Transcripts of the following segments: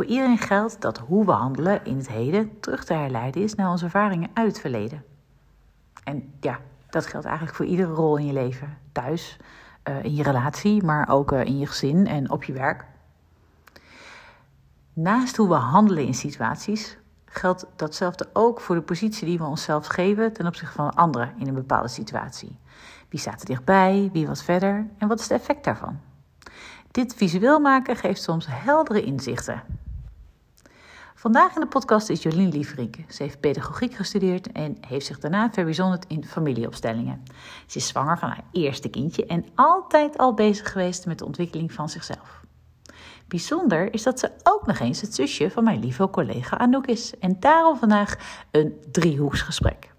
voor iedereen geldt dat hoe we handelen in het heden terug te herleiden is naar onze ervaringen uit het verleden. En ja, dat geldt eigenlijk voor iedere rol in je leven. Thuis, uh, in je relatie, maar ook uh, in je gezin en op je werk. Naast hoe we handelen in situaties, geldt datzelfde ook voor de positie die we onszelf geven ten opzichte van anderen in een bepaalde situatie. Wie staat er dichtbij, wie wat verder en wat is het effect daarvan? Dit visueel maken geeft soms heldere inzichten. Vandaag in de podcast is Jolien Lieverink. Ze heeft pedagogiek gestudeerd en heeft zich daarna verbijzonderd in familieopstellingen. Ze is zwanger van haar eerste kindje en altijd al bezig geweest met de ontwikkeling van zichzelf. Bijzonder is dat ze ook nog eens het zusje van mijn lieve collega Anouk is. En daarom vandaag een driehoeksgesprek.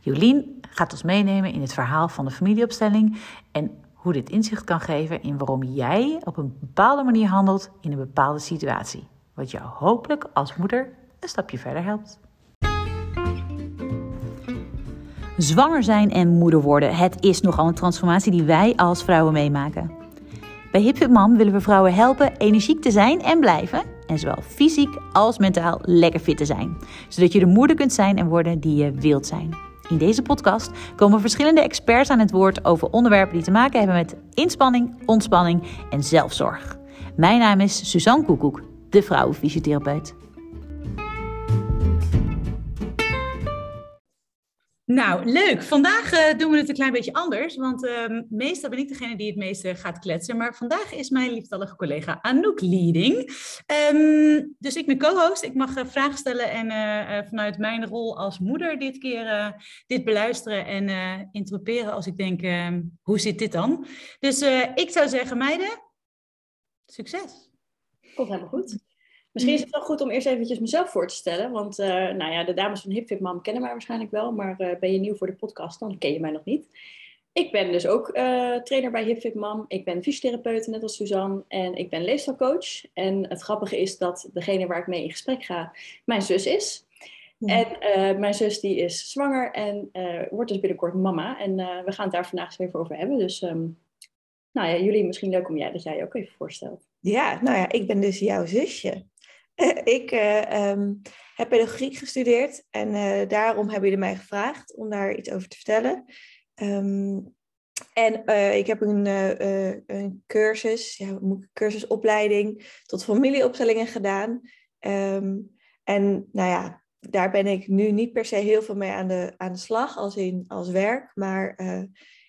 Jolien gaat ons meenemen in het verhaal van de familieopstelling en hoe dit inzicht kan geven in waarom jij op een bepaalde manier handelt in een bepaalde situatie. Wat jou hopelijk als moeder een stapje verder helpt. Zwanger zijn en moeder worden, het is nogal een transformatie die wij als vrouwen meemaken. Bij HipFit Mom willen we vrouwen helpen energiek te zijn en blijven. En zowel fysiek als mentaal lekker fit te zijn. Zodat je de moeder kunt zijn en worden die je wilt zijn. In deze podcast komen verschillende experts aan het woord over onderwerpen die te maken hebben met inspanning, ontspanning en zelfzorg. Mijn naam is Suzanne Koekoek, de vrouwenfysiotherapeut. Nou, leuk. Vandaag uh, doen we het een klein beetje anders, want uh, meestal ben ik degene die het meeste gaat kletsen. Maar vandaag is mijn lieftallige collega Anouk leading. Um, dus ik ben co-host. Ik mag uh, vragen stellen en uh, vanuit mijn rol als moeder dit keer dit beluisteren en interroperen als ik denk, ehm, hoe zit dit dan? Dus ik zou zeggen, meiden, succes. Komt helemaal goed. Misschien is het wel goed om eerst eventjes mezelf voor te stellen. Want uh, nou ja, de dames van HipFit Mom kennen mij waarschijnlijk wel. Maar uh, ben je nieuw voor de podcast, dan ken je mij nog niet. Ik ben dus ook uh, trainer bij HipFit Mom. Ik ben fysiotherapeut, net als Suzanne. En ik ben leefstijlcoach. En het grappige is dat degene waar ik mee in gesprek ga, mijn zus is. Ja. En mijn zus die is zwanger en wordt dus binnenkort mama. En we gaan het daar vandaag eens even over hebben. Dus um, nou ja, jullie misschien leuk om jij dat jij je ook even voorstelt. Ja, nou ja, ik ben dus jouw zusje. ik uh, um, heb pedagogiek gestudeerd en uh, daarom hebben jullie mij gevraagd om daar iets over te vertellen. Um, en uh, ik heb een, een cursus, ja, een cursusopleiding tot familieopstellingen gedaan. Um, en nou ja, daar ben ik nu niet per se heel veel mee aan de, aan de slag, als in als werk. Maar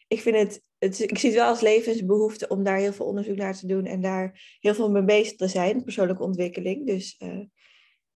ik vind het het, ik zie het wel als levensbehoefte om daar heel veel onderzoek naar te doen en daar heel veel mee bezig te zijn, persoonlijke ontwikkeling. Dus uh,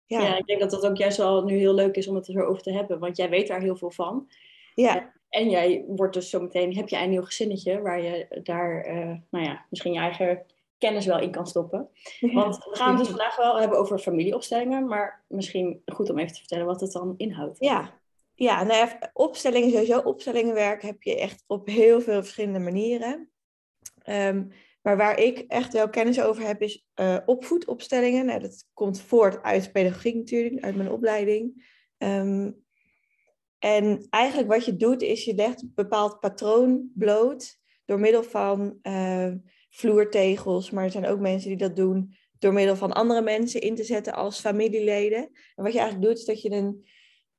ja. ja, ik denk dat dat ook juist wel nu heel leuk is om het erover te hebben, want jij weet daar heel veel van. Ja. En jij wordt dus zo meteen, heb je een nieuw gezinnetje waar je daar, uh, nou ja, misschien je eigen kennis wel in kan stoppen. Want we gaan het dus vandaag wel hebben over familieopstellingen, maar misschien goed om even te vertellen wat het dan inhoudt. Ja, ja, nou ja, opstellingen, sowieso opstellingenwerk heb je echt op heel veel verschillende manieren. Um, maar waar ik echt wel kennis over heb, is uh, opvoedopstellingen. Nou, dat komt voort uit pedagogiek natuurlijk, uit mijn opleiding. Um, en eigenlijk wat je doet, is je legt een bepaald patroon bloot door middel van uh, vloertegels. Maar er zijn ook mensen die dat doen door middel van andere mensen in te zetten als familieleden. En wat je eigenlijk doet, is dat je een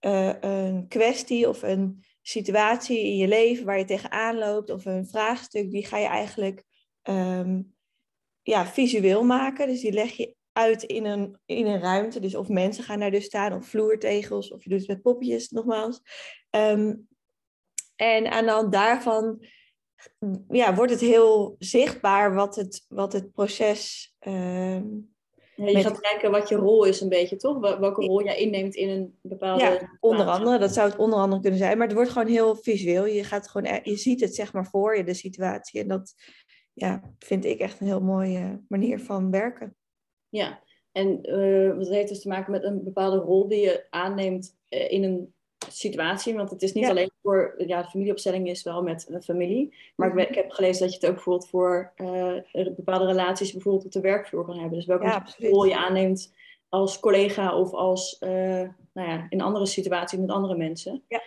uh, een kwestie of een situatie in je leven waar je tegenaan loopt of een vraagstuk, die ga je eigenlijk um, ja, visueel maken. Dus die leg je uit in een, in een ruimte. Dus of mensen gaan daar dus staan, of vloertegels, of je doet het met poppetjes, nogmaals. Um, en aan de hand daarvan ja, wordt het heel zichtbaar wat het, wat het proces um, ja, je gaat kijken wat je rol is een beetje, toch? Welke rol jij inneemt in een bepaalde... Ja, onder andere. Dat zou het onder andere kunnen zijn. Maar het wordt gewoon heel visueel. Je, gaat gewoon, e-, je ziet het zeg maar voor je, de situatie. En dat ja, vind ik echt een heel mooie manier van werken. Ja, en uh, dat heeft dus te maken met een bepaalde rol die je aanneemt uh, in een situatie. Want het is niet alleen voor, ja, de familieopstelling is wel met een familie. Maar ik, mhm. ik, heb gelezen dat je het ook bijvoorbeeld voor uh, bepaalde relaties bijvoorbeeld op de werkvloer kan hebben. Dus welke rol je aanneemt als collega of als, uh, nou ja, in andere situaties met andere mensen. Ja.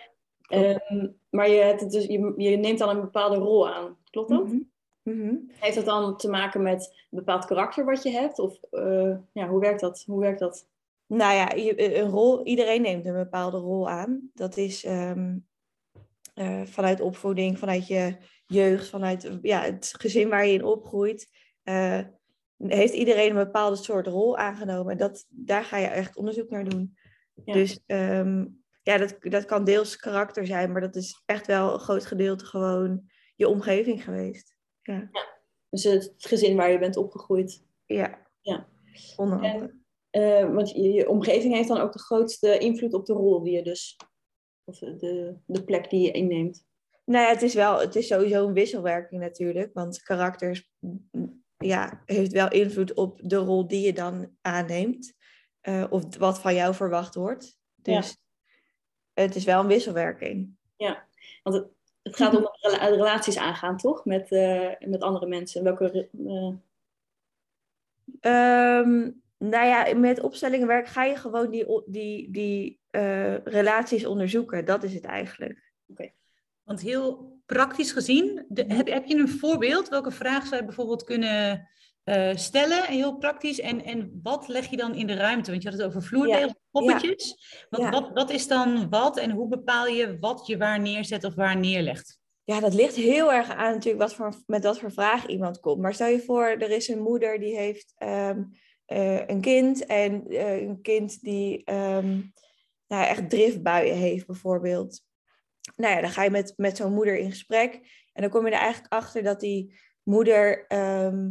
Um, maar je, het dus, je, je, neemt dan een bepaalde rol aan. Klopt dat? Mhm. Mhm. Heeft dat dan te maken met een bepaald karakter wat je hebt? Of eh, ja, hoe werkt dat? Hoe werkt dat? Nou ja, je- een rol, iedereen neemt een bepaalde rol aan. Dat is ehm, eh, vanuit opvoeding, vanuit je jeugd, vanuit eh, ja, het gezin waar je in opgroeit. eh, heeft iedereen een bepaalde soort rol aangenomen. Dat, daar ga je echt onderzoek naar doen. Ja. Dus ehm, ja, dat, dat kan deels karakter zijn, maar dat is echt wel een groot gedeelte gewoon je omgeving geweest. Ja, Dus het gezin waar je bent opgegroeid. ja. Ja. onder En- Eh, want je, je omgeving heeft dan ook de grootste invloed op de rol die je dus... Of de, de plek die je inneemt. Nou ja, het is wel, het is sowieso een wisselwerking natuurlijk, want karakters mm, ja, heeft wel invloed op de rol die je dan aanneemt, eh, of wat van jou verwacht wordt. Dus het is wel een wisselwerking. Want het, het gaat om rela- relaties aangaan, toch? Met, eh, met andere mensen. Welke... eh, Ehm, nou ja, met opstellingenwerk ga je gewoon die, die, die eh, relaties onderzoeken. Dat is het eigenlijk. Want heel praktisch gezien, de- heb, heb je een voorbeeld? Welke vraag zou je bijvoorbeeld kunnen eh, stellen? Heel praktisch. En, en wat leg je dan in de ruimte? Want je had het over vloertegels, poppetjes. Want Ja. Wat, wat is dan wat en hoe bepaal je wat je waar neerzet of waar neerlegt? Ja, dat ligt heel erg aan natuurlijk wat voor, met wat voor vraag iemand komt. Maar stel je voor, er is een moeder die heeft ehm, eh, een kind en eh, een kind die ehm, nou, echt driftbuien heeft bijvoorbeeld. Nou ja, dan ga je met, met zo'n moeder in gesprek en dan kom je er eigenlijk achter dat die moeder ehm,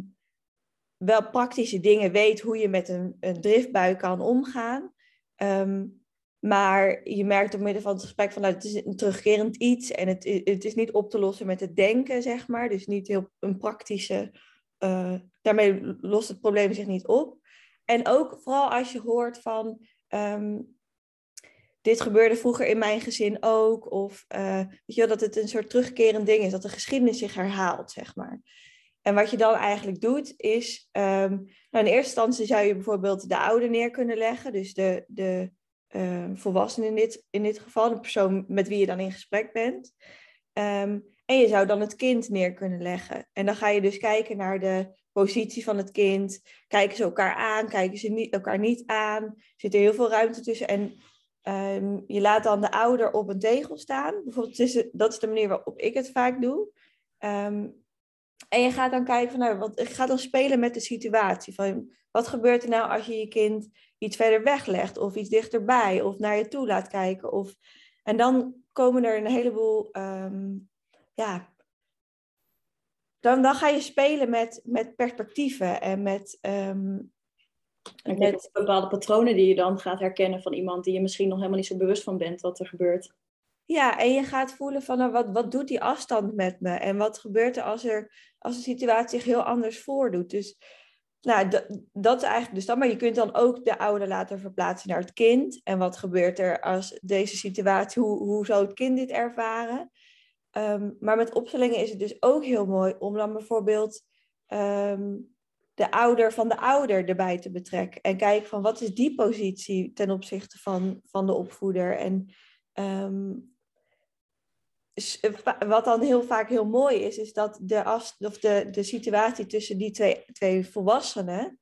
wel praktische dingen weet hoe je met een, een driftbui kan omgaan. Ehm, maar je merkt door middel van het gesprek van nou, het is een terugkerend iets en het, het is niet op te lossen met het denken, zeg maar. Dus niet heel een praktische. eh, daarmee lost het probleem zich niet op. En ook vooral als je hoort van. ehm, dit gebeurde vroeger in mijn gezin ook. Of eh, weet je wel, dat het een soort terugkerend ding is, dat de geschiedenis zich herhaalt, zeg maar. En wat je dan eigenlijk doet, is. ehm, nou, in eerste instantie zou je bijvoorbeeld de ouder neer kunnen leggen. Dus de, de eh, volwassene in dit, in dit geval, de persoon met wie je dan in gesprek bent. Ehm, en je zou dan het kind neer kunnen leggen. En dan ga je dus kijken naar de positie van het kind. Kijken ze elkaar aan, kijken ze niet, elkaar niet aan. Zit er heel veel ruimte tussen. En ehm, je laat dan de ouder op een tegel staan. Bijvoorbeeld, dat is de manier waarop ik het vaak doe. Ehm, en je gaat dan kijken van, nou, wat, je gaat dan spelen met de situatie. Van, wat gebeurt er nou als je je kind iets verder weglegt of iets dichterbij of naar je toe laat kijken. Of... En dan komen er een heleboel, ehm, ja, dan, dan ga je spelen met, met perspectieven en met, ehm, en met met bepaalde patronen die je dan gaat herkennen van iemand die je misschien nog helemaal niet zo bewust van bent wat er gebeurt. Ja, en je gaat voelen van nou, wat, wat doet die afstand met me? En wat gebeurt er als, er als de situatie zich heel anders voordoet? Dus nou, dat, dat is eigenlijk dus dan. Maar je kunt dan ook de ouder laten verplaatsen naar het kind. En wat gebeurt er als deze situatie, hoe, hoe zou het kind dit ervaren? Ehm, maar met opstellingen is het dus ook heel mooi om dan bijvoorbeeld ehm, de ouder van de ouder erbij te betrekken. En kijken van wat is die positie ten opzichte van, van de opvoeder. En ehm, eh, wat dan heel vaak heel mooi is, is dat de, af, of de, de situatie tussen die twee, twee volwassenen,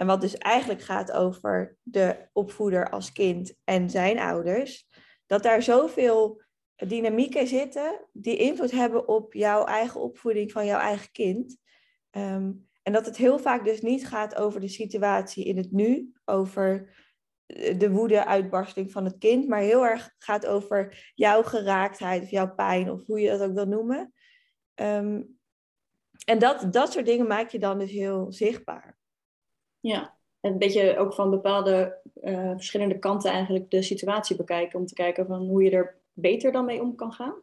en wat dus eigenlijk gaat over de opvoeder als kind en zijn ouders, dat daar zoveel dynamieken zitten die invloed hebben op jouw eigen opvoeding van jouw eigen kind. Ehm, en dat het heel vaak dus niet gaat over de situatie in het nu, over de woede-uitbarsting van het kind, maar heel erg gaat over jouw geraaktheid of jouw pijn, of hoe je dat ook wil noemen. Ehm, en dat, dat soort dingen maak je dan dus heel zichtbaar. Ja, en een beetje ook van bepaalde eh, verschillende kanten eigenlijk de situatie bekijken. Om te kijken van hoe je er beter dan mee om kan gaan.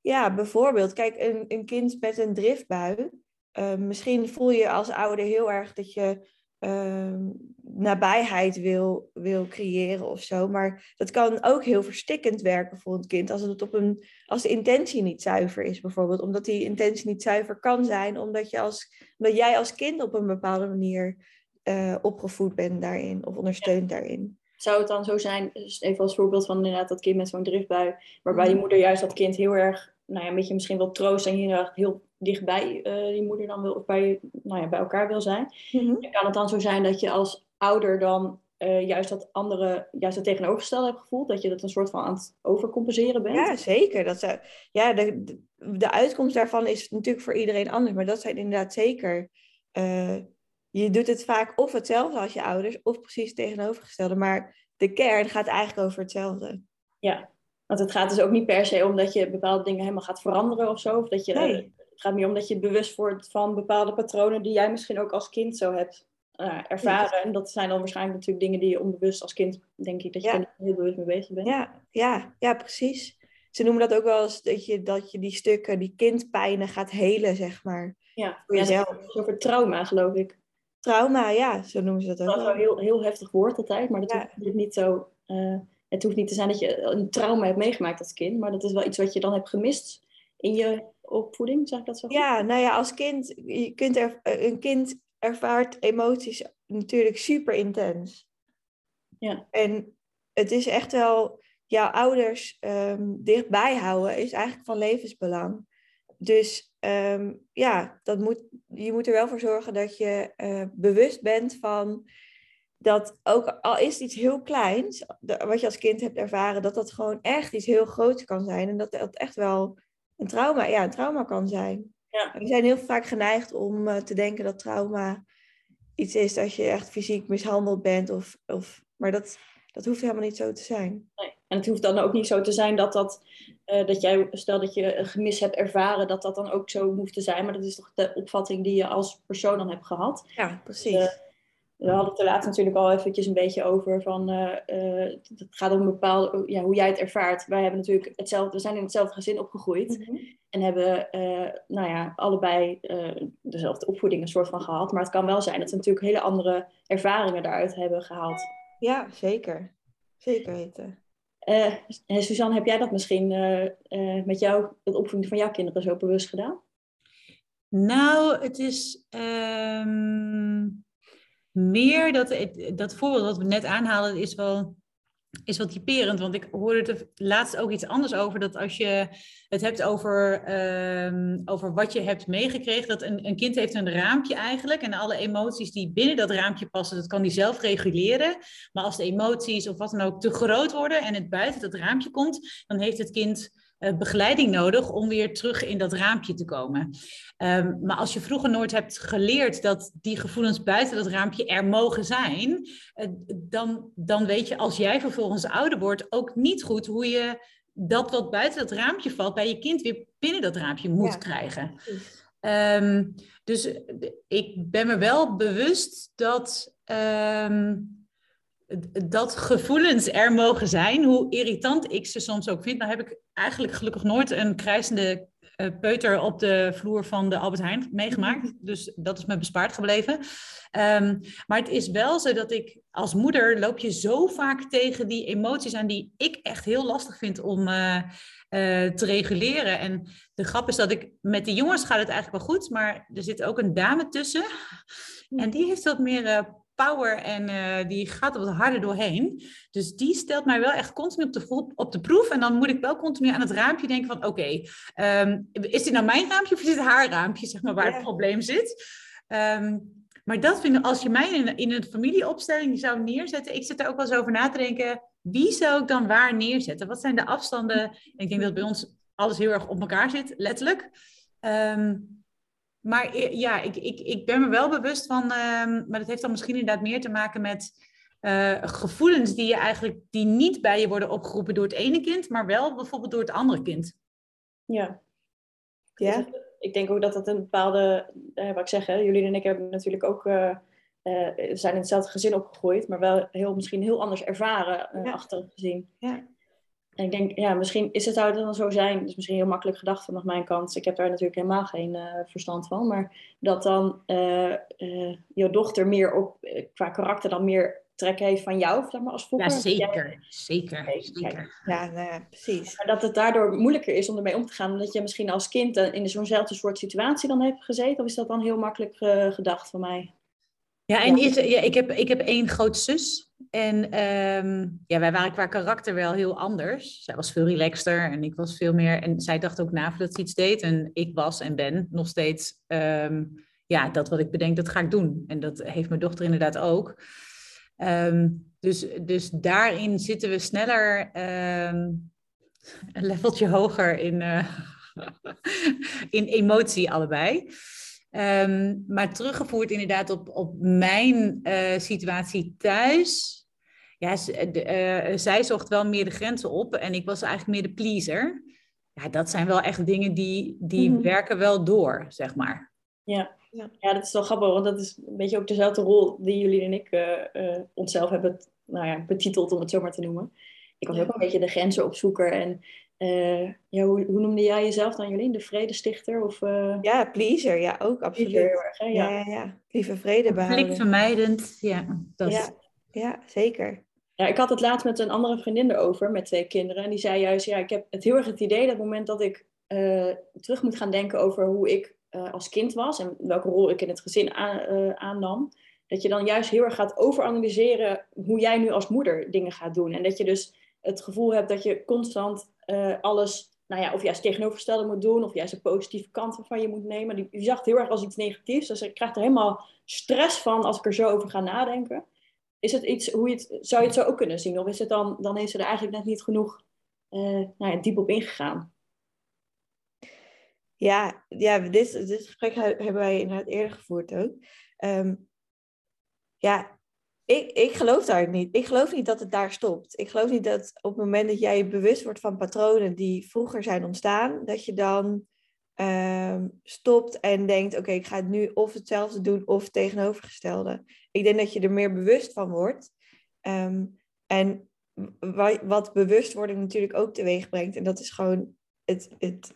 Ja, bijvoorbeeld, kijk, een, een kind met een driftbui. eh, misschien voel je als ouder heel erg dat je ehm, nabijheid wil, wil creëren of zo. Maar dat kan ook heel verstikkend werken voor een kind als, het op een, als de intentie niet zuiver is, bijvoorbeeld. Omdat die intentie niet zuiver kan zijn, omdat, je als, omdat jij als kind op een bepaalde manier eh, opgevoed bent daarin of ondersteund daarin. Zou het dan zo zijn, dus even als voorbeeld van inderdaad dat kind met zo'n driftbui, waarbij die Mhm. moeder juist dat kind heel erg, nou ja, een beetje misschien wel troost en heel heel dichtbij uh, die moeder dan wil, of bij, nou ja, bij elkaar wil zijn. Mhm. Kan het dan zo zijn dat je als ouder dan eh, juist dat andere, juist het tegenovergestelde hebt gevoeld? Dat je dat een soort van aan het overcompenseren bent? Ja, zeker. Dat zou, ja, de, de, de uitkomst daarvan is natuurlijk voor iedereen anders, maar dat zijn inderdaad zeker. eh, je doet het vaak of hetzelfde als je ouders, of precies het tegenovergestelde. Maar de kern gaat eigenlijk over hetzelfde. Ja, want het gaat dus ook niet per se om dat je bepaalde dingen helemaal gaat veranderen of zo. Of dat je, Nee. het gaat meer om dat je bewust wordt van bepaalde patronen die jij misschien ook als kind zo hebt eh, ervaren. En dat zijn dan waarschijnlijk natuurlijk dingen die je onbewust als kind, denk ik, dat je Ja. er niet heel bewust mee bezig bent. Ja, ja, ja, precies. Ze noemen dat ook wel eens dat je, dat je die stukken, die kindpijnen gaat helen, zeg maar. Ja, Voor ja, jezelf. over trauma, geloof ik. Trauma, ja, zo noemen ze dat Dat ook is wel. een heel, heel heftig woord altijd, maar dat Ja. hoeft niet zo... eh, het hoeft niet te zijn dat je een trauma hebt meegemaakt als kind, maar dat is wel iets wat je dan hebt gemist in je opvoeding, zeg ik dat zo goed? Ja, nou ja, als kind, je kunt er, een kind ervaart emoties natuurlijk super intens. Ja. En het is echt wel, jouw ouders ehm, dichtbij houden is eigenlijk van levensbelang. Dus ehm, ja, dat moet, je moet er wel voor zorgen dat je eh, bewust bent van dat ook al is het iets heel kleins, wat je als kind hebt ervaren, dat dat gewoon echt iets heel groots kan zijn. En dat dat echt wel een trauma, ja, een trauma kan zijn. Ja. We zijn heel vaak geneigd om eh, te denken dat trauma iets is als je echt fysiek mishandeld bent. Of, of, maar dat, dat hoeft helemaal niet zo te zijn. Nee. En het hoeft dan ook niet zo te zijn dat dat, eh, dat jij, stel dat je een gemis hebt ervaren, dat dat dan ook zo hoeft te zijn. Maar dat is toch de opvatting die je als persoon dan hebt gehad. Ja, precies. Eh, We hadden het er laatst natuurlijk al eventjes een beetje over van, eh, het gaat om een bepaalde, ja, hoe jij het ervaart. Wij hebben natuurlijk hetzelfde, we zijn in hetzelfde gezin opgegroeid. Mhm. En hebben, nou ja, allebei dezelfde opvoeding een soort van gehad. Maar het kan wel zijn dat we natuurlijk hele andere ervaringen daaruit hebben gehaald. Ja, zeker. Zeker weten. Eh, Suzanne, heb jij dat misschien eh, eh, met jou, het opvoeding van jouw kinderen zo bewust gedaan? Nou, het is ehm, meer dat, dat voorbeeld wat we net aanhaalden is wel, is wel typerend. Want ik hoorde er laatst ook iets anders over. Dat als je het hebt over, ehm, over wat je hebt meegekregen. Dat een, een kind heeft een raampje eigenlijk. En alle emoties die binnen dat raampje passen, dat kan die zelf reguleren. Maar als de emoties of wat dan ook te groot worden en het buiten dat raampje komt, dan heeft het kind begeleiding nodig om weer terug in dat raampje te komen. Ehm, maar als je vroeger nooit hebt geleerd dat die gevoelens buiten dat raampje er mogen zijn, eh, dan, dan weet je als jij vervolgens ouder wordt ook niet goed hoe je dat wat buiten dat raampje valt bij je kind weer binnen dat raampje moet Ja. krijgen. Ehm, dus eh, ik ben me wel bewust dat, ehm, dat gevoelens er mogen zijn, hoe irritant ik ze soms ook vind. Nou heb ik eigenlijk gelukkig nooit een krijsende eh, peuter op de vloer van de Albert Heijn meegemaakt. Dus dat is me bespaard gebleven. Ehm, maar het is wel zo dat ik als moeder loop je zo vaak tegen die emoties aan die ik echt heel lastig vind om eh, eh, te reguleren. En de grap is dat ik met de jongens gaat het eigenlijk wel goed, maar er zit ook een dame tussen. En die heeft wat meer power en eh, die gaat er wat harder doorheen. Dus die stelt mij wel echt continu op de, op de proef. En dan moet ik wel continu aan het raampje denken van... oké, ehm, is dit nou mijn raampje of is dit haar raampje, zeg maar, waar Ja. het probleem zit? Ehm, maar dat vind ik, als je mij in, in een familieopstelling zou neerzetten... ik zit er ook wel eens over na te denken... wie zou ik dan waar neerzetten? Wat zijn de afstanden? En ik denk dat bij ons alles heel erg op elkaar zit, letterlijk. Ehm, maar ja, ik, ik, ik ben me wel bewust van, ehm, maar dat heeft dan misschien inderdaad meer te maken met eh, gevoelens die je eigenlijk die niet bij je worden opgeroepen door het ene kind, maar wel bijvoorbeeld door het andere kind. Ja. Ja. Dus ik denk ook dat dat een bepaalde, eh, wat ik zeg, hè, jullie en ik hebben natuurlijk ook, eh, eh, we zijn in hetzelfde gezin opgegroeid, maar wel heel, misschien heel anders ervaren Ja. achteraf gezien. Ja. En ik denk, ja, misschien is het zou het dan zo zijn, dat is misschien heel makkelijk gedacht vanaf mijn kant. Ik heb daar natuurlijk helemaal geen eh, verstand van, maar dat dan eh, eh, jouw dochter meer op, qua karakter dan meer trek heeft van jou, zeg maar, als Ja. Dat jij- zeker. Zeker. Zeker. Ja, nou ja, precies. Maar dat het daardoor moeilijker is om ermee om te gaan, omdat je misschien als kind in zo'nzelfde soort situatie dan hebt gezeten? Of is dat dan heel makkelijk gedacht van mij? Ja, en is, ja, ik, heb, ik heb één grote zus. En ehm, ja, wij waren qua karakter wel heel anders. Zij was veel relaxter en ik was veel meer. En zij dacht ook na voordat ze iets deed. En ik was en ben nog steeds. ehm, ja, dat wat ik bedenk, dat ga ik doen. En dat heeft mijn dochter inderdaad ook. Ehm, dus, dus daarin zitten we sneller een leveltje hoger in, eh, in emotie allebei. Ehm, maar teruggevoerd inderdaad op, op mijn eh, situatie thuis. Ja, de, eh, zij zocht wel meer de grenzen op en ik was eigenlijk meer de pleaser. Ja, dat zijn wel echt dingen die, die Mhm. werken wel door, zeg maar. Ja. Ja. ja, dat is wel grappig, want dat is een beetje ook dezelfde rol die jullie en ik eh, eh, onszelf hebben nou ja, betiteld, om het zo maar te noemen. Ik was Ja. ook een beetje de grenzenopzoeker. En eh, ja, hoe, hoe noemde jij jezelf dan, Jolien? De vredestichter? Of, eh, Ja, pleaser, ja, ook Pleaser absoluut. heel erg, hè? Ja, Ja. ja, ja. Lieve vrede behouden. Conflictvermijdend, ja. Dat, Ja, ja, zeker. Ja, ik had het laatst met een andere vriendin erover, met twee kinderen. En die zei juist, ja, ik heb het heel erg het idee dat het moment dat ik eh, terug moet gaan denken over hoe ik eh, als kind was en welke rol ik in het gezin aan, eh, aannam, dat je dan juist heel erg gaat overanalyseren hoe jij nu als moeder dingen gaat doen. En dat je dus het gevoel hebt dat je constant eh, alles, nou ja, of juist tegenovergestelde moet doen, of juist de positieve kanten van je moet nemen. Die, zag het heel erg als iets negatiefs. Dus ik krijg er helemaal stress van als ik er zo over ga nadenken. Is het iets, hoe je het, zou je het zo ook kunnen zien? Of is het dan, dan is er eigenlijk net niet genoeg eh, nou ja, diep op ingegaan? Ja, ja dit, dit gesprek he- hebben wij inderdaad eerder gevoerd ook. Ehm, ja, ik, ik geloof daar niet. Ik geloof niet dat het daar stopt. Ik geloof niet dat op het moment dat jij je bewust wordt van patronen die vroeger zijn ontstaan, dat je dan ehm, stopt en denkt, oké, ik ga het nu of hetzelfde doen of het tegenovergestelde. Ik denk dat je er meer bewust van wordt. Ehm, en wa- wat bewustwording natuurlijk ook teweeg brengt, en dat is gewoon het, het,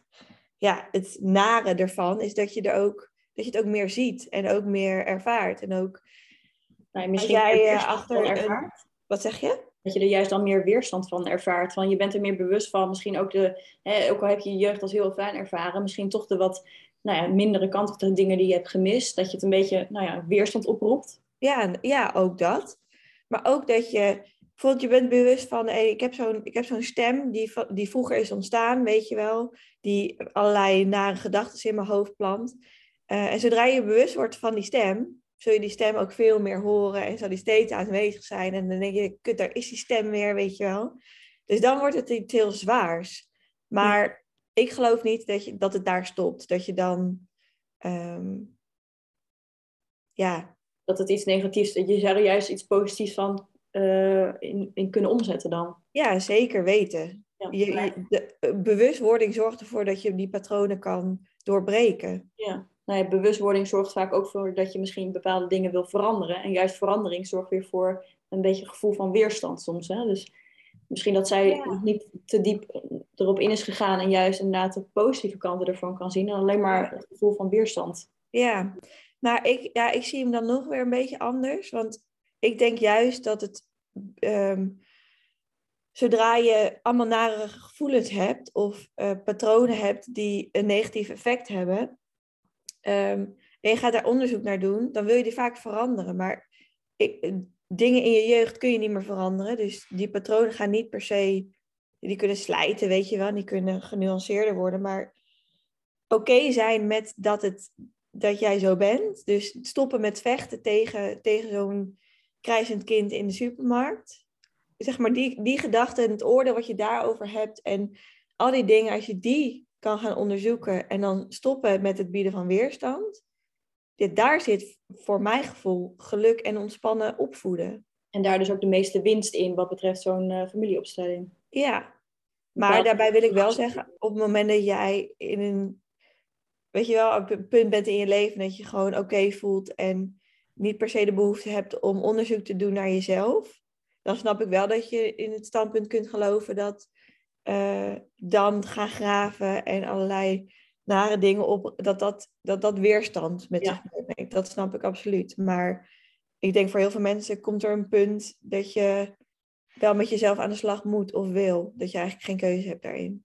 ja, het nare ervan, is dat je, er ook, dat je het ook meer ziet en ook meer ervaart. En ook, Nou, misschien jij eh, achter van een, ervaart. wat zeg je? Dat je er juist dan meer weerstand van ervaart. Van je bent er meer bewust van. Misschien ook de, hè, ook al heb je je jeugd als heel fijn ervaren, misschien toch de wat nou ja, mindere kant of de dingen die je hebt gemist. Dat je het een beetje nou ja, weerstand oproept. Ja, ja, ook dat. Maar ook dat je, bijvoorbeeld je bent bewust van, hey, ik heb zo'n ik heb zo'n stem die, die vroeger is ontstaan, weet je wel, die allerlei nare gedachten in mijn hoofd plant. Eh, en zodra je bewust wordt van die stem, zul je die stem ook veel meer horen en zal die steeds aanwezig zijn. En dan denk je, kut, daar is die stem weer, weet je wel. Dus dan wordt het iets heel zwaars. Maar ik geloof niet dat, je, dat het daar stopt. Dat je dan, ehm, ja, Dat het iets negatiefs, dat je zou er juist iets positiefs van eh, in, in kunnen omzetten dan. Ja, zeker weten. Ja, Je, je- de eh, bewustwording zorgt ervoor dat je die patronen kan doorbreken. ja. Nou ja, bewustwording zorgt vaak ook voor dat je misschien bepaalde dingen wil veranderen. En juist verandering zorgt weer voor een beetje gevoel van weerstand soms. Hè? Dus misschien dat zij Ja. niet te diep erop in is gegaan en juist inderdaad de positieve kanten ervan kan zien. En alleen maar het gevoel van weerstand. Ja, maar ik, ja, ik zie hem dan nog weer een beetje anders. Want ik denk juist dat het, ehm, zodra je allemaal nare gevoelens hebt of eh, patronen hebt die een negatief effect hebben, ehm, en je gaat daar onderzoek naar doen, dan wil je die vaak veranderen. Maar ik, dingen in je jeugd kun je niet meer veranderen. Dus die patronen gaan niet per se, die kunnen slijten, weet je wel, die kunnen genuanceerder worden. Maar oké zijn met dat, het, dat jij zo bent. Dus stoppen met vechten tegen, tegen zo'n krijzend kind in de supermarkt. Zeg maar die, die gedachte en het oordeel wat je daarover hebt en al die dingen, als je die kan gaan onderzoeken en dan stoppen met het bieden van weerstand. Dit, daar zit voor mijn gevoel geluk en ontspannen opvoeden. En daar dus ook de meeste winst in wat betreft zo'n eh, familieopstelling. Ja, maar daarbij wil ik wel zeggen, op het moment dat jij in een, weet je wel, op een punt bent in je leven dat je gewoon oké voelt en niet per se de behoefte hebt om onderzoek te doen naar jezelf, dan snap ik wel dat je in het standpunt kunt geloven dat eh, dan gaan graven en allerlei nare dingen op, dat dat, dat, dat weerstand met Ja. zich meebrengt. Dat snap ik absoluut. Maar ik denk voor heel veel mensen komt er een punt dat je wel met jezelf aan de slag moet of wil. Dat je eigenlijk geen keuze hebt daarin.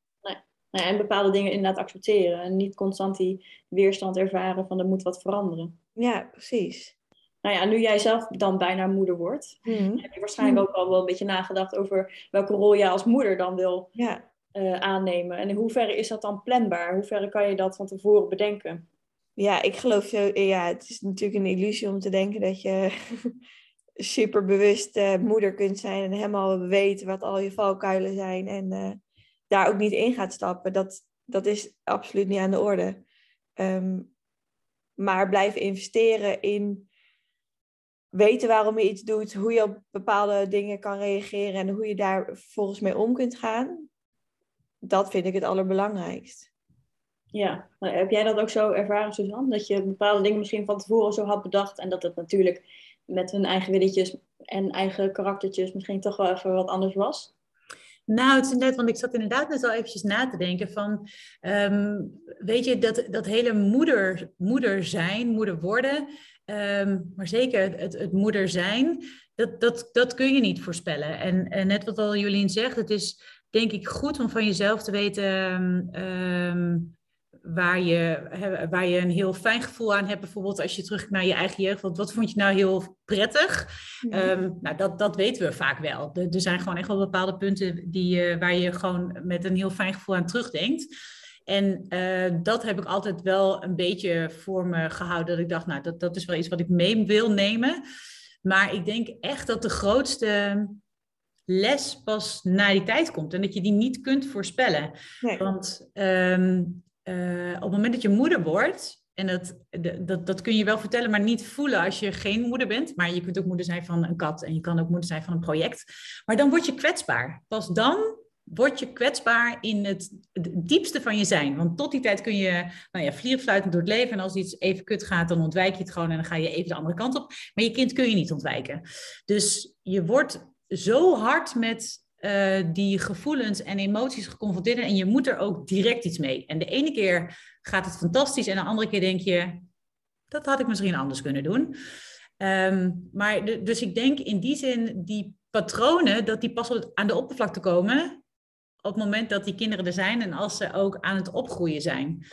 Ja, en bepaalde dingen inderdaad accepteren. En niet constant die weerstand ervaren van er moet wat veranderen. Ja, precies. Nou ja, nu jij zelf dan bijna moeder wordt, Mhm. heb je waarschijnlijk ook al wel een beetje nagedacht over welke rol jij als moeder dan wil Ja. eh, aannemen. En in hoeverre is dat dan planbaar? In hoeverre kan je dat van tevoren bedenken? Ja, ik geloof zo. Ja, het is natuurlijk een illusie om te denken dat je superbewust eh, moeder kunt zijn en helemaal weet wat al je valkuilen zijn en eh, daar ook niet in gaat stappen. Dat, dat is absoluut niet aan de orde. Ehm, maar blijven investeren in weten waarom je iets doet, hoe je op bepaalde dingen kan reageren en hoe je daar volgens mee om kunt gaan. Dat vind ik het allerbelangrijkst. Ja, maar heb jij dat ook zo ervaren, Suzanne? Dat je bepaalde dingen misschien van tevoren zo had bedacht en dat het natuurlijk met hun eigen willetjes en eigen karaktertjes misschien toch wel even wat anders was? Nou, het is net, want ik zat inderdaad net al eventjes na te denken van, ehm, weet je, dat, dat hele moeder, moeder zijn, moeder worden, ehm, maar zeker het, het moeder zijn, dat, dat, dat kun je niet voorspellen. En, en net wat al Jolien zegt, het is denk ik goed om van jezelf te weten ehm, waar, je, waar je een heel fijn gevoel aan hebt. Bijvoorbeeld als je terug naar je eigen jeugd, wat, wat vond je nou heel prettig? Ehm, nou, dat, dat weten we vaak wel. Er, er zijn gewoon echt wel bepaalde punten die, eh, waar je gewoon met een heel fijn gevoel aan terugdenkt. En eh, dat heb ik altijd wel een beetje voor me gehouden. Dat ik dacht, nou, dat, dat is wel iets wat ik mee wil nemen. Maar ik denk echt dat de grootste les pas na die tijd komt. En dat je die niet kunt voorspellen. Nee. Want ehm, eh, op het moment dat je moeder wordt, en dat, dat, dat kun je wel vertellen, maar niet voelen als je geen moeder bent. Maar je kunt ook moeder zijn van een kat en je kan ook moeder zijn van een project. Maar dan word je kwetsbaar. Pas dan word je kwetsbaar in het, diepste van je zijn. Want tot die tijd kun je nou ja, vlierfluitend door het leven. En als iets even kut gaat, dan ontwijk je het gewoon en dan ga je even de andere kant op. Maar je kind kun je niet ontwijken. Dus je wordt zo hard met eh, die gevoelens en emoties geconfronteerd. En je moet er ook direct iets mee. En de ene keer gaat het fantastisch. En de andere keer denk je, dat had ik misschien anders kunnen doen. Ehm, maar dus ik denk in die zin, die patronen, dat die pas aan de oppervlakte komen op het moment dat die kinderen er zijn en als ze ook aan het opgroeien zijn.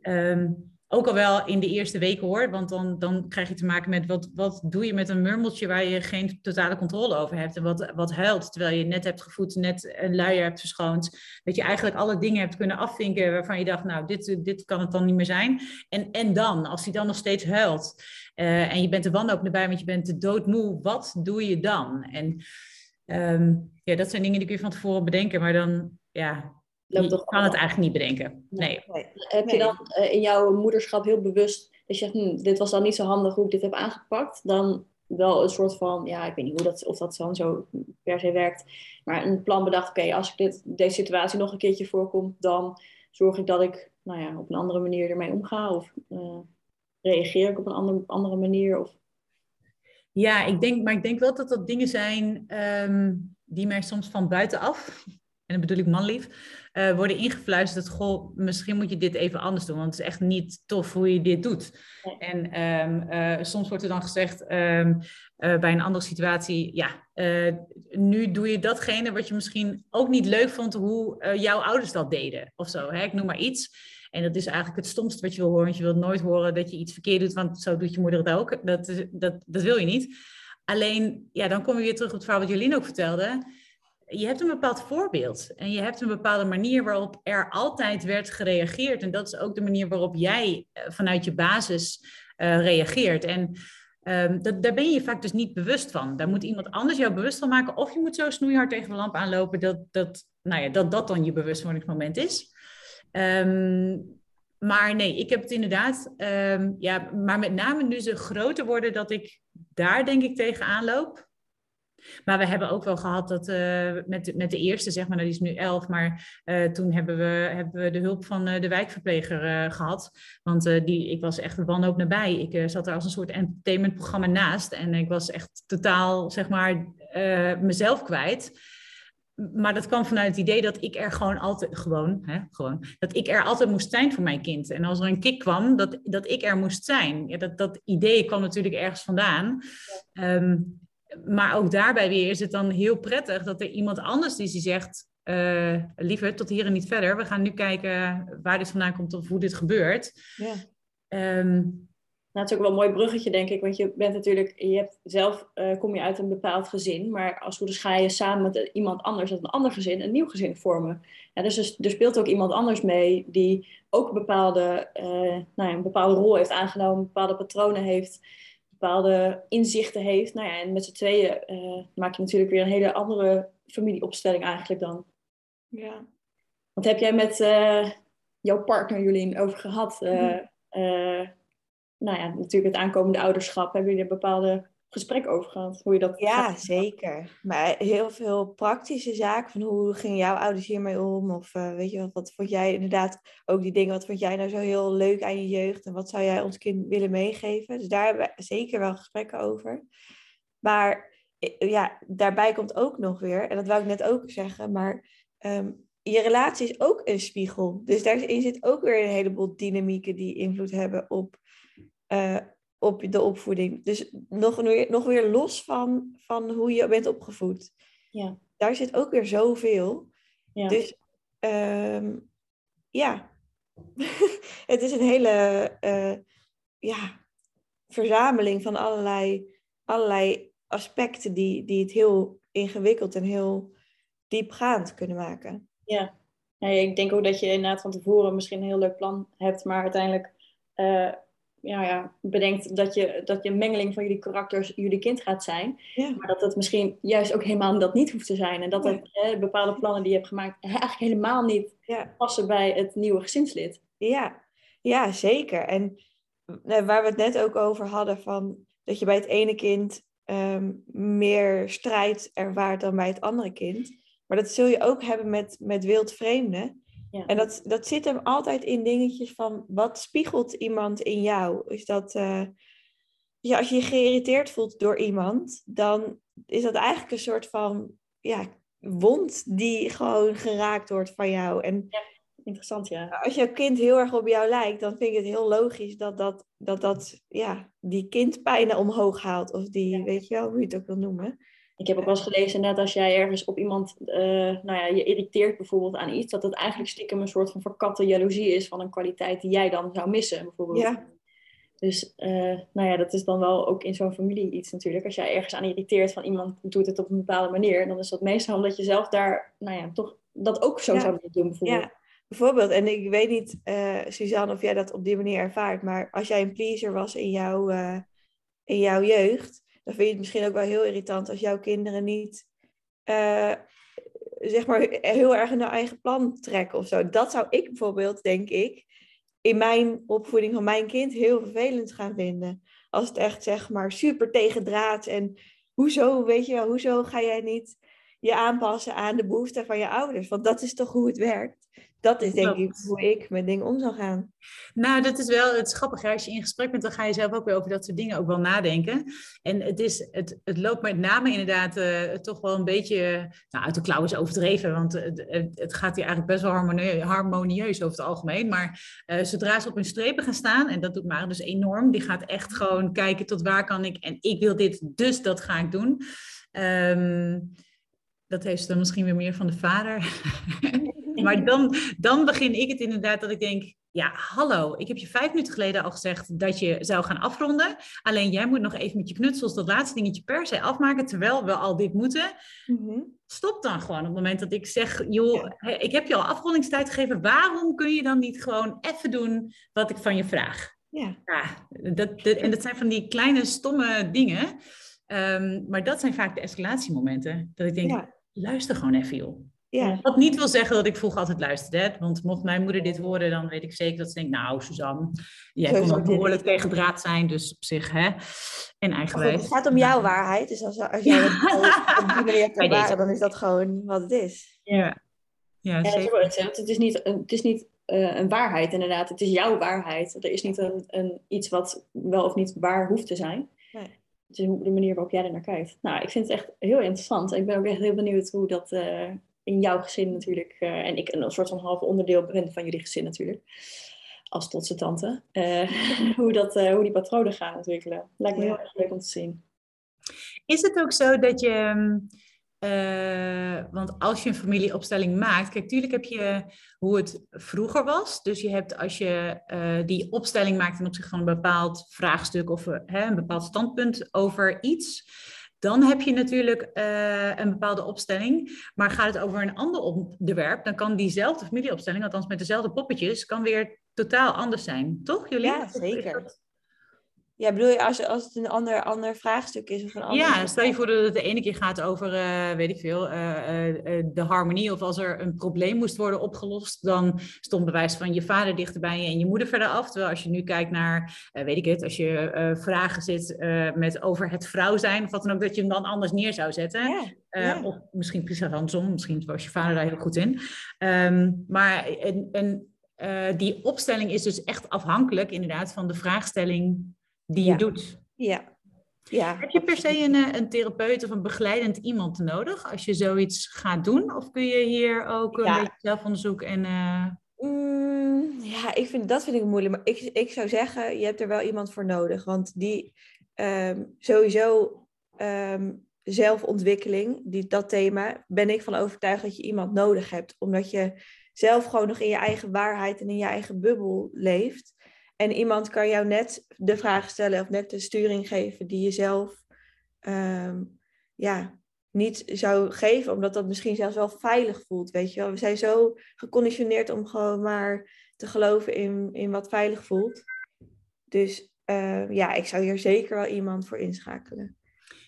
Ehm, ook al wel in de eerste weken hoor, want dan, dan krijg je te maken met wat, wat doe je met een murmeltje waar je geen totale controle over hebt en wat, wat huilt terwijl je net hebt gevoed, net een luier hebt verschoond. Dat je eigenlijk alle dingen hebt kunnen afvinken waarvan je dacht, nou dit, dit kan het dan niet meer zijn. En, en dan, als hij dan nog steeds huilt eh, en je bent de wanhoop erbij, want je bent doodmoe, wat doe je dan? En ehm, ja, dat zijn dingen die kun je van tevoren bedenken, maar dan ja, je toch kan het eigenlijk niet bedenken. Nee. Nee. Heb je dan eh, in jouw moederschap heel bewust dat je zegt, hm, dit was dan niet zo handig hoe ik dit heb aangepakt, dan wel een soort van, ja, ik weet niet hoe dat, of dat dan zo per se werkt, maar een plan bedacht, oké, als ik dit, deze situatie nog een keertje voorkomt, dan zorg ik dat ik nou ja, op een andere manier ermee omga of eh, reageer ik op een andere, andere manier. Of, Ja, ik denk, maar ik denk wel dat dat dingen zijn ehm, die mij soms van buitenaf, en dan bedoel ik manlief, eh, worden ingefluisterd. Goh, misschien moet je dit even anders doen, want het is echt niet tof hoe je dit doet. En ehm, eh, soms wordt er dan gezegd ehm, eh, bij een andere situatie, ja, nu doe je datgene wat je misschien ook niet leuk vond hoe jouw ouders dat deden of zo. Hè? Ik noem maar iets. En dat is eigenlijk het stomste wat je wil horen. Want je wilt nooit horen dat je iets verkeerd doet, want zo doet je moeder het ook. Dat, dat, dat wil je niet. Alleen, ja, dan kom je weer terug op het verhaal wat Jolien ook vertelde. Je hebt een bepaald voorbeeld en je hebt een bepaalde manier waarop er altijd werd gereageerd. En dat is ook de manier waarop jij eh, vanuit je basis eh, reageert. En ehm, dat, daar ben je je vaak dus niet bewust van. Daar moet iemand anders jou bewust van maken. Of je moet zo snoeihard tegen de lamp aanlopen dat dat, nou ja, dat, dat dan je bewustwordingsmoment is. Ehm, maar nee, ik heb het inderdaad, ehm, ja, maar met name nu ze groter worden, dat ik daar denk ik tegenaan loop. Maar we hebben ook wel gehad dat eh, met, met de eerste, zeg maar, nou, die is nu elf, maar eh, toen hebben we, hebben we de hulp van eh, de wijkverpleger eh, gehad. Want die, ik was echt wanhoop nabij. Ik zat er als een soort entertainmentprogramma naast en ik was echt totaal, zeg maar, mezelf kwijt. Maar dat kwam vanuit het idee dat ik er gewoon altijd, gewoon, hè, gewoon, dat ik er altijd moest zijn voor mijn kind. En als er een kick kwam, dat, dat ik er moest zijn. Ja, dat, dat idee kwam natuurlijk ergens vandaan. Ehm, maar ook daarbij weer is het dan heel prettig dat er iemand anders is die zegt, eh liever tot hier en niet verder. We gaan nu kijken waar dit vandaan komt of hoe dit gebeurt. Ja. Ehm, Nou, het is ook wel een mooi bruggetje, denk ik. Want je bent natuurlijk, je hebt zelf uh, kom je uit een bepaald gezin. Maar als goed is ga je samen met iemand anders uit een ander gezin een nieuw gezin vormen. Ja, dus er, er speelt ook iemand anders mee die ook een bepaalde, uh, nou ja, een bepaalde rol heeft aangenomen, bepaalde patronen heeft, bepaalde inzichten heeft. Nou ja, en met z'n tweeën uh, maak je natuurlijk weer een hele andere familieopstelling eigenlijk dan. Ja. Wat heb jij met jouw partner Jolien over gehad? Mm nou ja, natuurlijk het aankomende ouderschap. Hebben jullie er bepaalde gesprek over gehad? Hoe je dat ja, zeker. Maar heel veel praktische zaken. Van hoe gingen jouw ouders hiermee om? Of uh, weet je wat, wat vond jij inderdaad ook die dingen, wat vond jij nou zo heel leuk aan je jeugd? En wat zou jij ons kind willen meegeven? Dus daar hebben we zeker wel gesprekken over. Maar ja, daarbij komt ook nog weer, en dat wou ik net ook zeggen, maar um, je relatie is ook een spiegel. Dus daarin zit ook weer een heleboel dynamieken die invloed hebben op uh, op de opvoeding. Dus nog weer, nog weer los van, van hoe je bent opgevoed. Ja. Daar zit ook weer zoveel. Ja. Dus um, ja, het is een hele uh, ja, verzameling van allerlei, allerlei aspecten die, die het heel ingewikkeld en heel diepgaand kunnen maken. Ja. ja, ik denk ook dat je inderdaad van tevoren misschien een heel leuk plan hebt, maar uiteindelijk uh, ja, ja, bedenkt dat je, dat je een mengeling van jullie karakters jullie kind gaat zijn. Ja. Maar dat het misschien juist ook helemaal dat niet hoeft te zijn. En dat het, hè, bepaalde plannen die je hebt gemaakt eigenlijk helemaal niet ja. passen bij het nieuwe gezinslid. Ja, ja zeker. En nou, waar we het net ook over hadden, van dat je bij het ene kind um, meer strijd ervaart dan bij het andere kind. Maar dat zul je ook hebben met, met wildvreemden. Ja. En dat, dat zit hem altijd in dingetjes van wat spiegelt iemand in jou? Is dat, uh, ja, als je je geïrriteerd voelt door iemand, dan is dat eigenlijk een soort van ja, wond die gewoon geraakt wordt van jou. En ja, interessant, ja. Als jouw kind heel erg op jou lijkt, dan vind ik het heel logisch dat dat, dat, dat ja, die kindpijnen omhoog haalt. Of die, ja. weet je wel, hoe je het ook wil noemen. Ik heb ook wel eens gelezen net als jij ergens op iemand, uh, nou ja, je irriteert bijvoorbeeld aan iets, dat het eigenlijk stiekem een soort van verkatte jaloezie is van een kwaliteit die jij dan zou missen, bijvoorbeeld. Ja. Dus, uh, nou ja, dat is dan wel ook in zo'n familie iets natuurlijk. Als jij ergens aan irriteert van iemand doet het op een bepaalde manier, dan is dat meestal omdat je zelf daar, nou ja, toch dat ook zo ja. zou doen, bijvoorbeeld. Ja. Bijvoorbeeld, en ik weet niet, uh, Suzanne, of jij dat op die manier ervaart, maar als jij een pleaser was in jouw, in jouw jeugd, dan vind je het misschien ook wel heel irritant als jouw kinderen niet uh, zeg maar heel erg in hun eigen plan trekken of zo. Dat zou ik bijvoorbeeld, denk ik, in mijn opvoeding van mijn kind heel vervelend gaan vinden. Als het echt zeg maar super tegendraad en hoezo, weet je wel, hoezo ga jij niet je aanpassen aan de behoeften van je ouders? Want dat is toch hoe het werkt dat is denk ik hoe ik met dingen om zou gaan. Nou, dat is wel het grappige. Als je in gesprek bent, dan ga je zelf ook weer over dat soort dingen ook wel nadenken. En het, is, het, het loopt met name inderdaad uh, toch wel een beetje nou, uit de klauwen is overdreven. Want het, het, gaat hier eigenlijk best wel harmonieus, harmonieus over het algemeen. Maar uh, zodra ze op hun strepen gaan staan, en dat doet Maren dus enorm, die gaat echt gewoon kijken tot waar kan ik en ik wil dit, dus dat ga ik doen. Um, dat heeft ze dan misschien weer meer van de vader. Maar dan, dan begin ik het inderdaad dat ik denk, ja, hallo, ik heb je vijf minuten geleden al gezegd dat je zou gaan afronden. Alleen jij moet nog even met je knutsels dat laatste dingetje per se afmaken, terwijl we al dit moeten. Mm-hmm. Stop dan gewoon op het moment dat ik zeg, joh, ja. ik heb je al afrondingstijd gegeven. Waarom kun je dan niet gewoon even doen wat ik van je vraag? Ja. ja dat, dat, en dat zijn van die kleine stomme dingen. Um, maar dat zijn vaak de escalatiemomenten. Dat ik denk, ja. luister gewoon even, joh. Ja. Wat niet wil zeggen dat ik vroeger altijd luisterde. Hè? Want mocht mijn moeder dit horen, dan weet ik zeker dat ze denkt... Nou, Suzanne, jij kon ook behoorlijk tegen draad zijn. Dus op zich, hè. En eigenwijs. Het gaat om jouw waarheid. Dus als, als jij het op die manier hebt ervaren, dan is dat gewoon wat het is. Ja, ja, ja zeker. Het, het is niet, het is niet uh, een waarheid, inderdaad. Het is jouw waarheid. Er is niet een, een, iets wat wel of niet waar hoeft te zijn. Nee. Het is de manier waarop jij er naar kijkt. Nou, ik vind het echt heel interessant. Ik ben ook echt heel benieuwd hoe dat... Uh, in jouw gezin natuurlijk. Uh, en ik een soort van half onderdeel ben van jullie gezin natuurlijk. Als trotse tante. Uh, hoe, dat, uh, hoe die patronen gaan ontwikkelen. Lijkt me heel erg leuk om te zien. Is het ook zo dat je... uh, want als je een familieopstelling maakt, kijk, tuurlijk heb je hoe het vroeger was. Dus je hebt als je die opstelling maakt ten opzichte van een bepaald vraagstuk of een bepaald standpunt over iets, dan heb je natuurlijk een bepaalde opstelling. Maar gaat het over een ander onderwerp, dan kan diezelfde familieopstelling, althans met dezelfde poppetjes, kan weer totaal anders zijn. Toch, jullie? Ja, zeker. Ja, bedoel je als, als het een ander, ander vraagstuk is? Of een ander ja, stel je voor dat het de ene keer gaat over, uh, weet ik veel, uh, uh, de harmonie. Of als er een probleem moest worden opgelost, dan stond bewijs van je vader dichterbij je en je moeder verder af. Terwijl als je nu kijkt naar, weet ik het, als je vragen zit met over het vrouw zijn, of wat dan ook, dat je hem dan anders neer zou zetten. Ja, ja. Of misschien precies andersom, misschien was je vader daar heel goed in. Um, maar en, en die opstelling is dus echt afhankelijk inderdaad van de vraagstelling die je doet. Ja. ja. Heb je per se een, eh, een therapeut of een begeleidend iemand nodig als je zoiets gaat doen? Of kun je hier ook een beetje zelfonderzoek en... Uh... Mm, ja, ik vind, dat vind ik moeilijk. Maar ik, ik zou zeggen, je hebt er wel iemand voor nodig. Want die um, sowieso um, zelfontwikkeling, die, dat thema, ben ik van overtuigd dat je iemand nodig hebt. Omdat je zelf gewoon nog in je eigen waarheid en in je eigen bubbel leeft. En iemand kan jou net de vraag stellen of net de sturing geven die je zelf ehm, ja, niet zou geven, omdat dat misschien zelfs wel veilig voelt. Weet je wel? We zijn zo geconditioneerd om gewoon maar te geloven in, in wat veilig voelt. Dus uh, ja, ik zou hier zeker wel iemand voor inschakelen.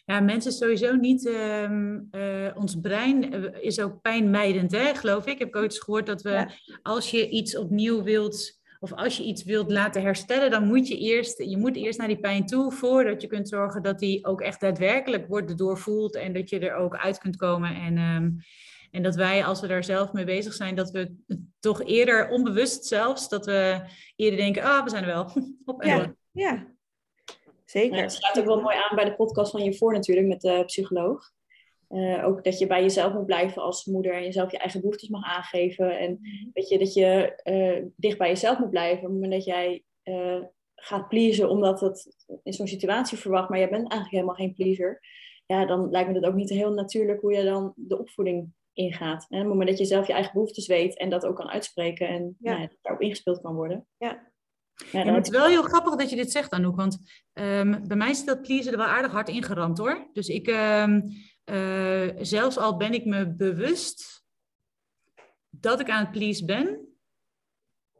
Ja, mensen sowieso niet. Uh, uh, ons brein is ook pijnmijdend, hè, geloof ik. Ik heb ooit eens gehoord dat we, als je iets opnieuw wilt of als je iets wilt laten herstellen, dan moet je eerst, je moet eerst naar die pijn toe voordat je kunt zorgen dat die ook echt daadwerkelijk wordt doorvoeld en dat je er ook uit kunt komen. En, um, en dat wij, als we daar zelf mee bezig zijn, dat we toch eerder onbewust zelfs, dat we eerder denken, ah, we zijn er wel. Op en ja, ja, zeker. Ja, het staat ook wel mooi aan bij de podcast van je voor natuurlijk met de psycholoog. Uh, ook dat je bij jezelf moet blijven als moeder en jezelf je eigen behoeftes mag aangeven. En mhm. weet je, dat je uh, dicht bij jezelf moet blijven. Op het moment dat jij uh, gaat pleasen omdat het in zo'n situatie verwacht, maar jij bent eigenlijk helemaal geen pleaser. Ja, dan lijkt me dat ook niet heel natuurlijk hoe je dan de opvoeding ingaat. Hè? Op het moment dat je zelf je eigen behoeftes weet en dat ook kan uitspreken en ja. Nou, daarop ingespeeld kan worden. Ja. Ja, het is wel heel grappig dat je dit zegt, Anouk. Want um, bij mij zit dat pleasen er wel aardig hard ingeramd hoor. Dus ik, um, uh, zelfs al ben ik me bewust dat ik aan het please ben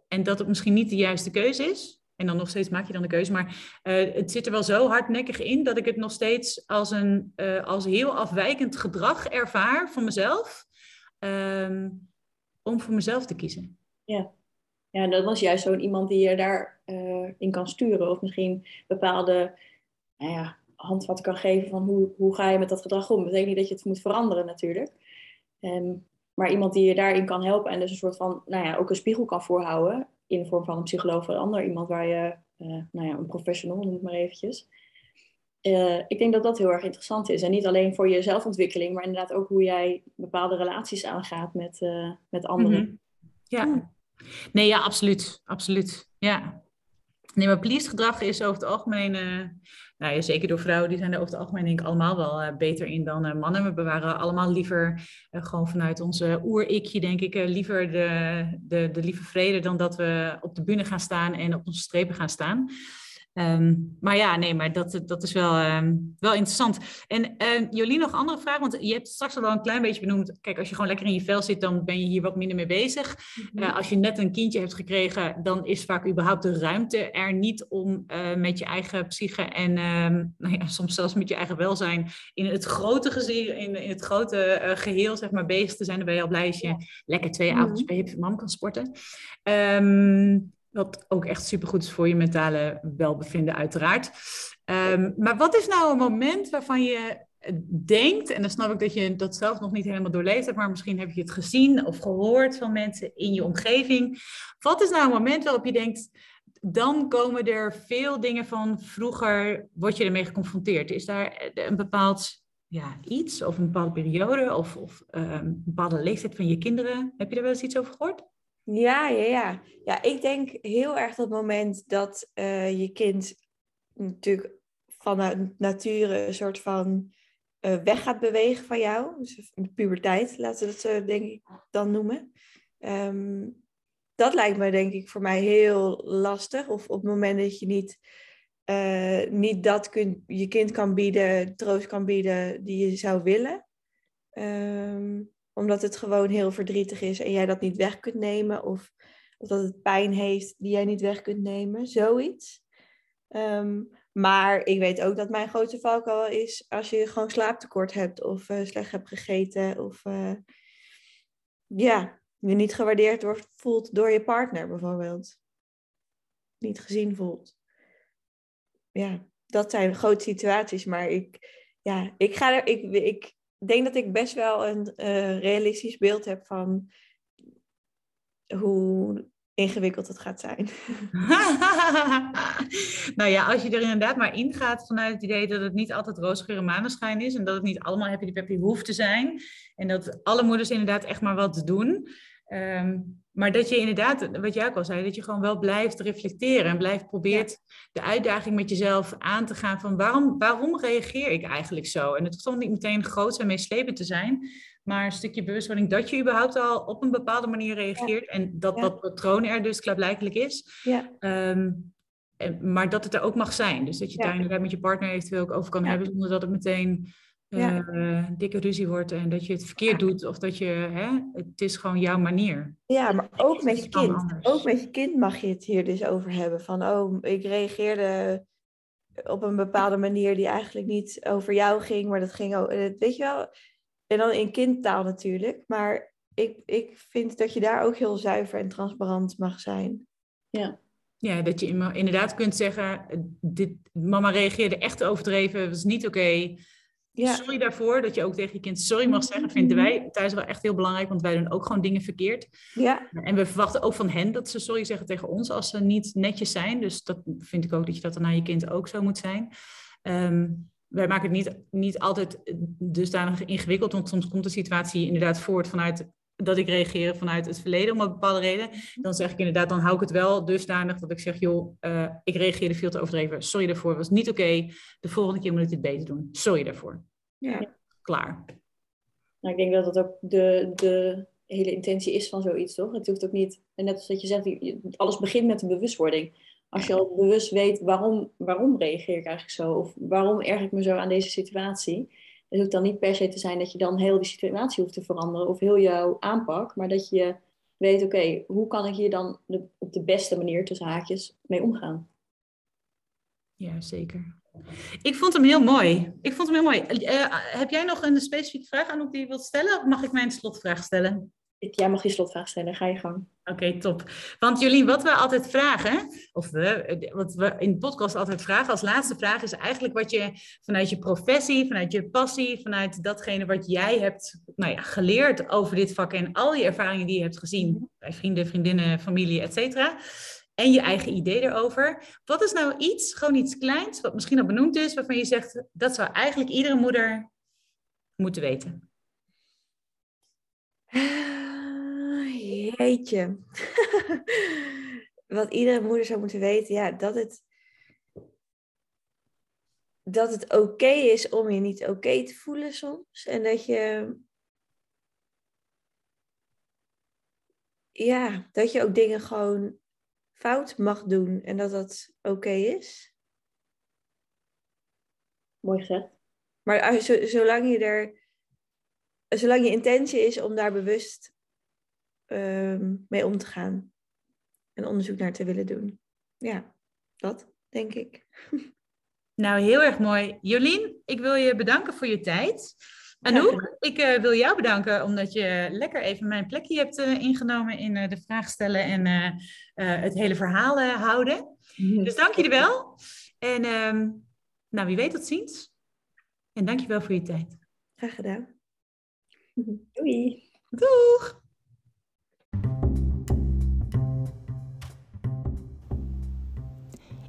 en dat het misschien niet de juiste keuze is. En dan nog steeds maak je dan de keuze. Maar uh, het zit er wel zo hardnekkig in dat ik het nog steeds als een uh, als heel afwijkend gedrag ervaar van mezelf. Um, om voor mezelf te kiezen. Ja, ja dat was juist zo'n iemand die je daarin in kan sturen. Of misschien bepaalde nou ja, handvat kan geven van hoe, hoe ga je met dat gedrag om. Dat betekent niet dat je het moet veranderen natuurlijk. Um, maar iemand die je daarin kan helpen en dus een soort van, nou ja, ook een spiegel kan voorhouden. In de vorm van een psycholoog of een ander. Iemand waar je, uh, nou ja, een professional, noem het maar eventjes. Uh, ik denk dat dat heel erg interessant is. En niet alleen voor je zelfontwikkeling, maar inderdaad ook hoe jij bepaalde relaties aangaat met, uh, met anderen. Mm -hmm. Ja. Nee, ja, absoluut. Absoluut. Ja. Nee, maar pleased gedrag is over het algemeen, nou ja, zeker door vrouwen, die zijn er over het algemeen denk ik allemaal wel uh, beter in dan uh, mannen. We bewaren allemaal liever gewoon vanuit onze oer-ikje, denk ik, liever de, de, de lieve vrede dan dat we op de bühne gaan staan en op onze strepen gaan staan. Um, maar ja, nee, maar dat, dat is wel, um, wel interessant. En uh, Jolien, nog andere vraag, want je hebt straks al een klein beetje benoemd. Kijk, als je gewoon lekker in je vel zit, dan ben je hier wat minder mee bezig. Mm -hmm. uh, als je net een kindje hebt gekregen, dan is vaak überhaupt de ruimte er niet om uh, met je eigen psyche en nou ja, soms zelfs met je eigen welzijn in het grote gezin, in, in het grote geheel, zeg maar, bezig te zijn. Dan ben je al blij als je lekker twee mm -hmm. avonds bij je mam kan sporten. Um, wat ook echt supergoed is voor je mentale welbevinden, uiteraard. Um, maar wat is nou een moment waarvan je denkt, en dan snap ik dat je dat zelf nog niet helemaal doorleefd hebt, maar misschien heb je het gezien of gehoord van mensen in je omgeving. Wat is nou een moment waarop je denkt, dan komen er veel dingen van vroeger, word je ermee geconfronteerd? Is daar een bepaald ja, iets of een bepaalde periode of, of um, een bepaalde leeftijd van je kinderen? Heb je daar wel eens iets over gehoord? Ja, ja, ja. Ja, ik denk heel erg dat moment dat uh, je kind natuurlijk vanuit nature een soort van eh, weg gaat bewegen van jou. Dus de puberteit, laten we het zo denk ik dan noemen. Ehm, dat lijkt me denk ik voor mij heel lastig. Of op het moment dat je niet, eh, niet dat kunt, je kind kan bieden, troost kan bieden die je zou willen. Ehm, omdat het gewoon heel verdrietig is en jij dat niet weg kunt nemen. Of, of dat het pijn heeft die jij niet weg kunt nemen. Zoiets. Ehm, maar ik weet ook dat mijn grootste valkuil is als je gewoon slaaptekort hebt of uh, slecht hebt gegeten of uh, ja, je niet gewaardeerd wordt, voelt door je partner bijvoorbeeld. Niet gezien voelt. Ja, dat zijn grote situaties, maar ik, ja, ik, ga er, ik, ik denk dat ik best wel een uh, realistisch beeld heb van hoe ingewikkeld het gaat zijn. nou ja, als je er inderdaad maar ingaat vanuit het idee dat het niet altijd roosgeur en maneschijn is en dat het niet allemaal happy peppy hoeft te zijn en dat alle moeders inderdaad echt maar wat doen. Um, maar dat je inderdaad, wat jij ook al zei, dat je gewoon wel blijft reflecteren en blijft probeert de uitdaging met jezelf aan te gaan van waarom, waarom reageer ik eigenlijk zo? En het hoeft niet meteen groot en meeslepend te zijn, maar een stukje bewustwording dat je überhaupt al op een bepaalde manier reageert en dat dat patroon er dus klaarblijkelijk is. Ja. Um, maar dat het er ook mag zijn. Dus dat je daar inderdaad met je partner eventueel ook over kan hebben, zonder dat het meteen uh, dikke ruzie wordt en dat je het verkeerd doet of dat je, hè, het is gewoon jouw manier. Ja, maar ook met je kind. Ook met je kind mag je het hier dus over hebben. Van, oh, ik reageerde op een bepaalde manier die eigenlijk niet over jou ging, maar dat ging ook, weet je wel, en dan in kindtaal natuurlijk. Maar ik, ik vind dat je daar ook heel zuiver en transparant mag zijn. Ja. Ja, dat je inderdaad kunt zeggen, dit, mama reageerde echt overdreven, het was niet oké. Ja. Sorry daarvoor, dat je ook tegen je kind sorry mag zeggen, vinden mhm. wij thuis wel echt heel belangrijk, want wij doen ook gewoon dingen verkeerd. Ja. En we verwachten ook van hen dat ze sorry zeggen tegen ons als ze niet netjes zijn. Dus dat vind ik ook dat je dat dan naar je kind ook zo moet zijn. Um, wij maken het niet, niet altijd dusdanig ingewikkeld, want soms komt de situatie inderdaad voort vanuit dat ik reageer vanuit het verleden om een bepaalde reden. Dan zeg ik inderdaad, dan hou ik het wel dusdanig dat ik zeg, joh, uh, ik reageerde veel te overdreven. Sorry daarvoor, was niet oké. De volgende keer moet ik dit beter doen. Sorry daarvoor. Ja. Klaar. Nou, ik denk dat dat ook de, de hele intentie is van zoiets, toch? Het hoeft ook niet, net als dat je zegt, alles begint met een bewustwording. Als je al bewust weet waarom, waarom reageer ik eigenlijk zo, of waarom erg ik me zo aan deze situatie, het hoeft dan niet per se te zijn dat je dan heel die situatie hoeft te veranderen of heel jouw aanpak, maar dat je weet, oké, hoe kan ik hier dan op de beste manier tussen haakjes mee omgaan? Ja, zeker. Ik vond hem heel mooi. Ik vond hem heel mooi. Uh, heb jij nog een specifieke vraag aan die je wilt stellen? Of mag ik mijn slotvraag stellen? Jij mag je slotvraag stellen. Ga je gang. Oké, top. Want Jolien, wat we altijd vragen, of we, wat we in de podcast altijd vragen als laatste vraag, is eigenlijk wat je vanuit je professie, vanuit je passie, vanuit datgene wat jij hebt nou ja, geleerd over dit vak en al die ervaringen die je hebt gezien bij vrienden, vriendinnen, familie, et cetera. En je eigen idee erover. Wat is nou iets, gewoon iets kleins, wat misschien al benoemd is, waarvan je zegt, dat zou eigenlijk iedere moeder moeten weten? Jeetje. Wat iedere moeder zou moeten weten, ja, dat het, dat het oké is om je niet oké te voelen soms. En dat je, ja, dat je ook dingen gewoon fout mag doen en dat dat oké is. Mooi gezegd. Maar zolang je er, zolang je intentie is om daar bewust Ehm, mee om te gaan. En onderzoek naar te willen doen. Ja, dat denk ik. Nou, heel erg mooi. Jolien, ik wil je bedanken voor je tijd. Anouk, ik uh, wil jou bedanken omdat je lekker even mijn plekje hebt uh, ingenomen in uh, de vraag stellen en het hele verhaal houden. Dus dank je wel. En ehm, nou, wie weet tot ziens. En dank je wel voor je tijd. Graag gedaan. Doei. Doeg.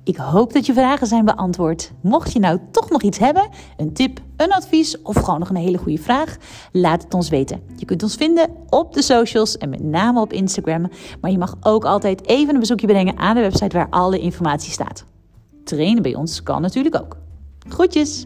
Ik hoop dat je vragen zijn beantwoord. Mocht je nou toch nog iets hebben, een tip, een advies of gewoon nog een hele goede vraag, laat het ons weten. Je kunt ons vinden op de socials en met name op Instagram. Maar je mag ook altijd even een bezoekje brengen aan de website waar alle informatie staat. Trainen bij ons kan natuurlijk ook. Groetjes!